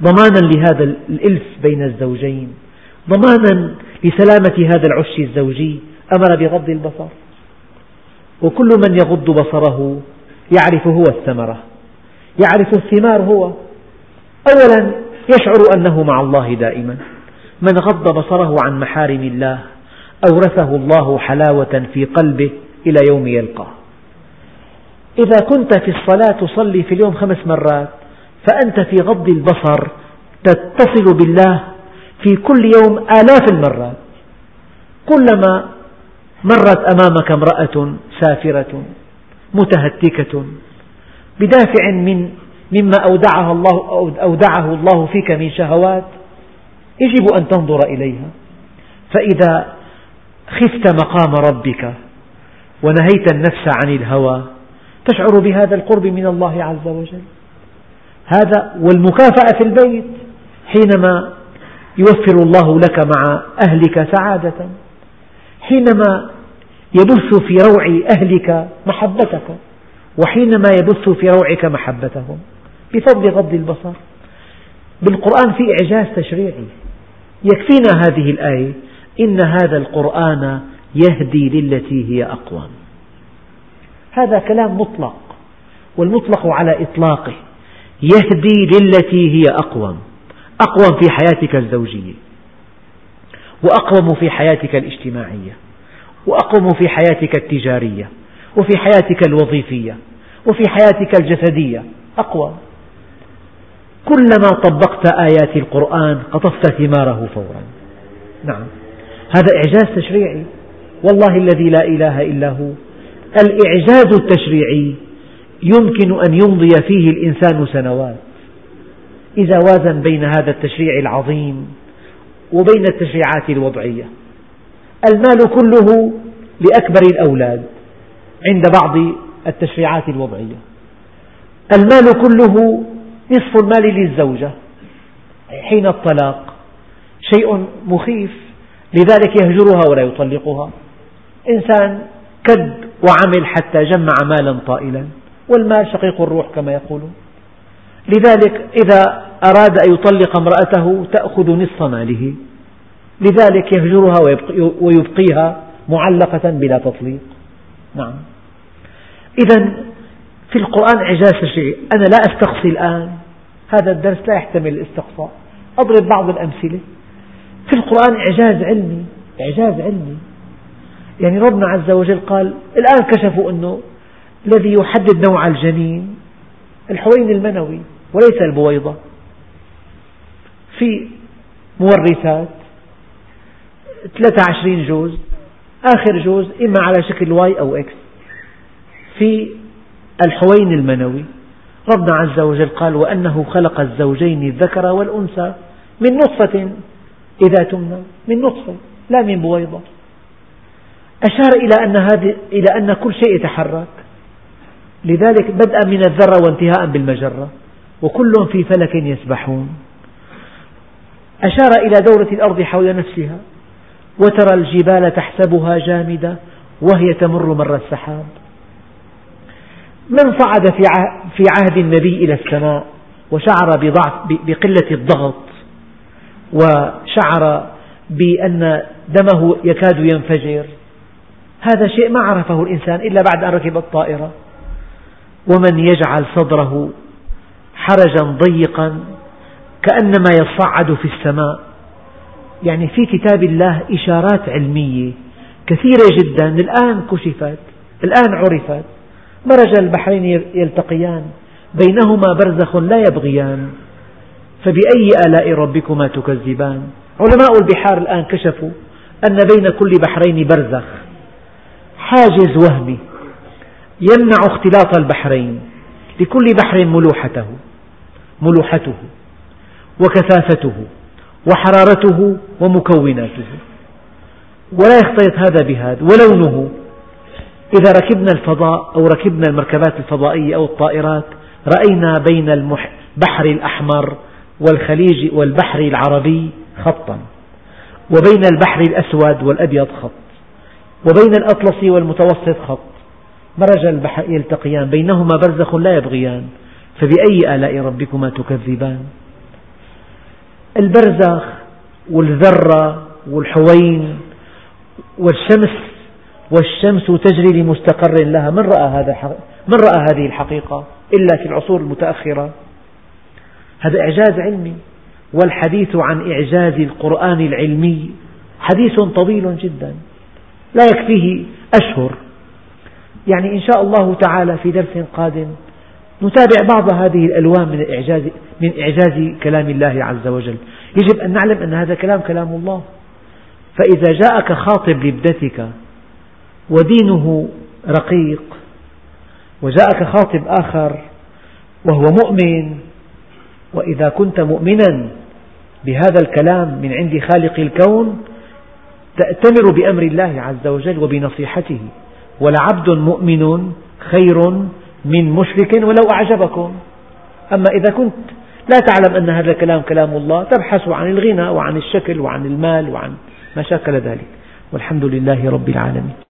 ضمانا لهذا الإلف بين الزوجين ضمانا لسلامة هذا العش الزوجي أمر بغض البصر. وكل من يغض بصره يعرف هو الثمرة يعرف الثمار هو. أولا يشعر أنه مع الله دائما. من غض بصره عن محارم الله أورثه الله حلاوة في قلبه إلى يوم يلقاه. إذا كنت في الصلاة تصلي في اليوم خمس مرات فأنت في غض البصر تتصل بالله في كل يوم آلاف المرات. كلما مرت أمامك امرأة سافرة متهتكة بدافع من مما أودعها الله أودعه الله فيك من شهوات. يجب أن تنظر إليها. فإذا خفت مقام ربك ونهيت النفس عن الهوى تشعر بهذا القرب من الله عز وجل. هذا والمكافأة في البيت حينما يوفر الله لك مع أهلك سعادة حينما يبث في روع أهلك محبتك وحينما يبث في روعك محبتهم. بفضل غض البصر. بالقرآن في إعجاز تشريعي. يكفينا هذه الآية. إن هذا القرآن يهدي للتي هي أقوم. هذا كلام مطلق. والمطلق على إطلاقه. يهدي للتي هي أقوم. أقوم في حياتك الزوجية. وأقوم في حياتك الاجتماعية. وأقوم في حياتك التجارية. وفي حياتك الوظيفية. وفي حياتك الجسدية. أقوى كلما طبقت آيات القرآن قطفت ثماره فورا. نعم. هذا إعجاز تشريعي. والله الذي لا إله إلا هو. الإعجاز التشريعي يمكن أن يمضي فيه الإنسان سنوات. إذا وازن بين هذا التشريع العظيم وبين التشريعات الوضعية. المال كله لأكبر الأولاد عند بعض التشريعات الوضعية. المال كله نصف المال للزوجة حين الطلاق شيء مخيف لذلك يهجرها ولا يطلقها. إنسان كد وعمل حتى جمع مالا طائلا والمال شقيق الروح كما يقولون. لذلك إذا أراد أن يطلق امرأته تأخذ نصف ماله. لذلك يهجرها ويبقيها معلقة بلا تطليق. نعم. إذا في القرآن إعجاز تشريعي أنا لا أستقصي الآن. هذا الدرس لا يحتمل الاستقصاء. أضرب بعض الأمثلة. في القرآن إعجاز علمي. إعجاز علمي. يعني ربنا عز وجل قال الآن كشفوا أنه الذي يحدد نوع الجنين الحوين المنوي وليس البويضة. في مورثات 23 جوز. آخر جوز إما على شكل Y أو X. في الحوين المنوي. ربنا عز وجل قال وأنه خلق الزوجين الذكر والأنثى من نطفة إذا تمنى من نطفة لا من بويضة. أشار إلى أن, هذه إلى أن كل شيء يتحرك. لذلك بدءا من الذرة وانتهاء بالمجرة. وكل في فلك يسبحون. أشار إلى دورة الأرض حول نفسها. وترى الجبال تحسبها جامدة وهي تمر مر السحاب. من صعد في عهد النبي إلى السماء وشعر بضعف بقلة الضغط وشعر بأن دمه يكاد ينفجر. هذا شيء ما عرفه الإنسان إلا بعد أن ركب الطائرة. ومن يجعل صدره حرجا ضيقا كأنما يصعد في السماء. يعني في كتاب الله إشارات علمية كثيرة جدا الآن كشفت الآن عرفت. مرج البحرين يلتقيان بينهما برزخ لا يبغيان فبأي آلاء ربكما تكذبان؟ علماء البحار الآن كشفوا أن بين كل بحرين برزخ. حاجز وهمي يمنع اختلاط البحرين لكل بحر ملوحته ملوحته وكثافته وحرارته ومكوناته. ولا يختلط هذا بهذا ولونه إذا ركبنا الفضاء أو ركبنا المركبات الفضائية أو الطائرات رأينا بين البحر الأحمر والخليج والبحر العربي خطا وبين البحر الأسود والأبيض خط وبين الأطلسي والمتوسط خط. مرج البحر يلتقيان بينهما برزخ لا يبغيان فبأي آلاء ربكما تكذبان؟ البرزخ والذرة والحوين والشمس والشمس تجري لمستقر لها. من رأى, هذا من رأى هذه الحقيقة؟ إلا في العصور المتأخرة. هذا إعجاز علمي. والحديث عن إعجاز القرآن العلمي حديث طويل جدا. لا يكفيه أشهر. يعني إن شاء الله تعالى في درس قادم نتابع بعض هذه الألوان من إعجاز, من إعجاز كلام الله عز وجل. يجب أن نعلم أن هذا كلام كلام الله. فإذا جاءك خاطب لابنتك ودينه رقيق. وجاءك خاطب آخر وهو مؤمن. وإذا كنت مؤمنا بهذا الكلام من عند خالق الكون تأتمر بأمر الله عز وجل وبنصيحته. ولعبد مؤمن خير من مشرك ولو أعجبكم. أما إذا كنت لا تعلم أن هذا الكلام كلام الله تبحث عن الغنى وعن الشكل وعن المال وعن ما شاكل ذلك. والحمد لله رب العالمين.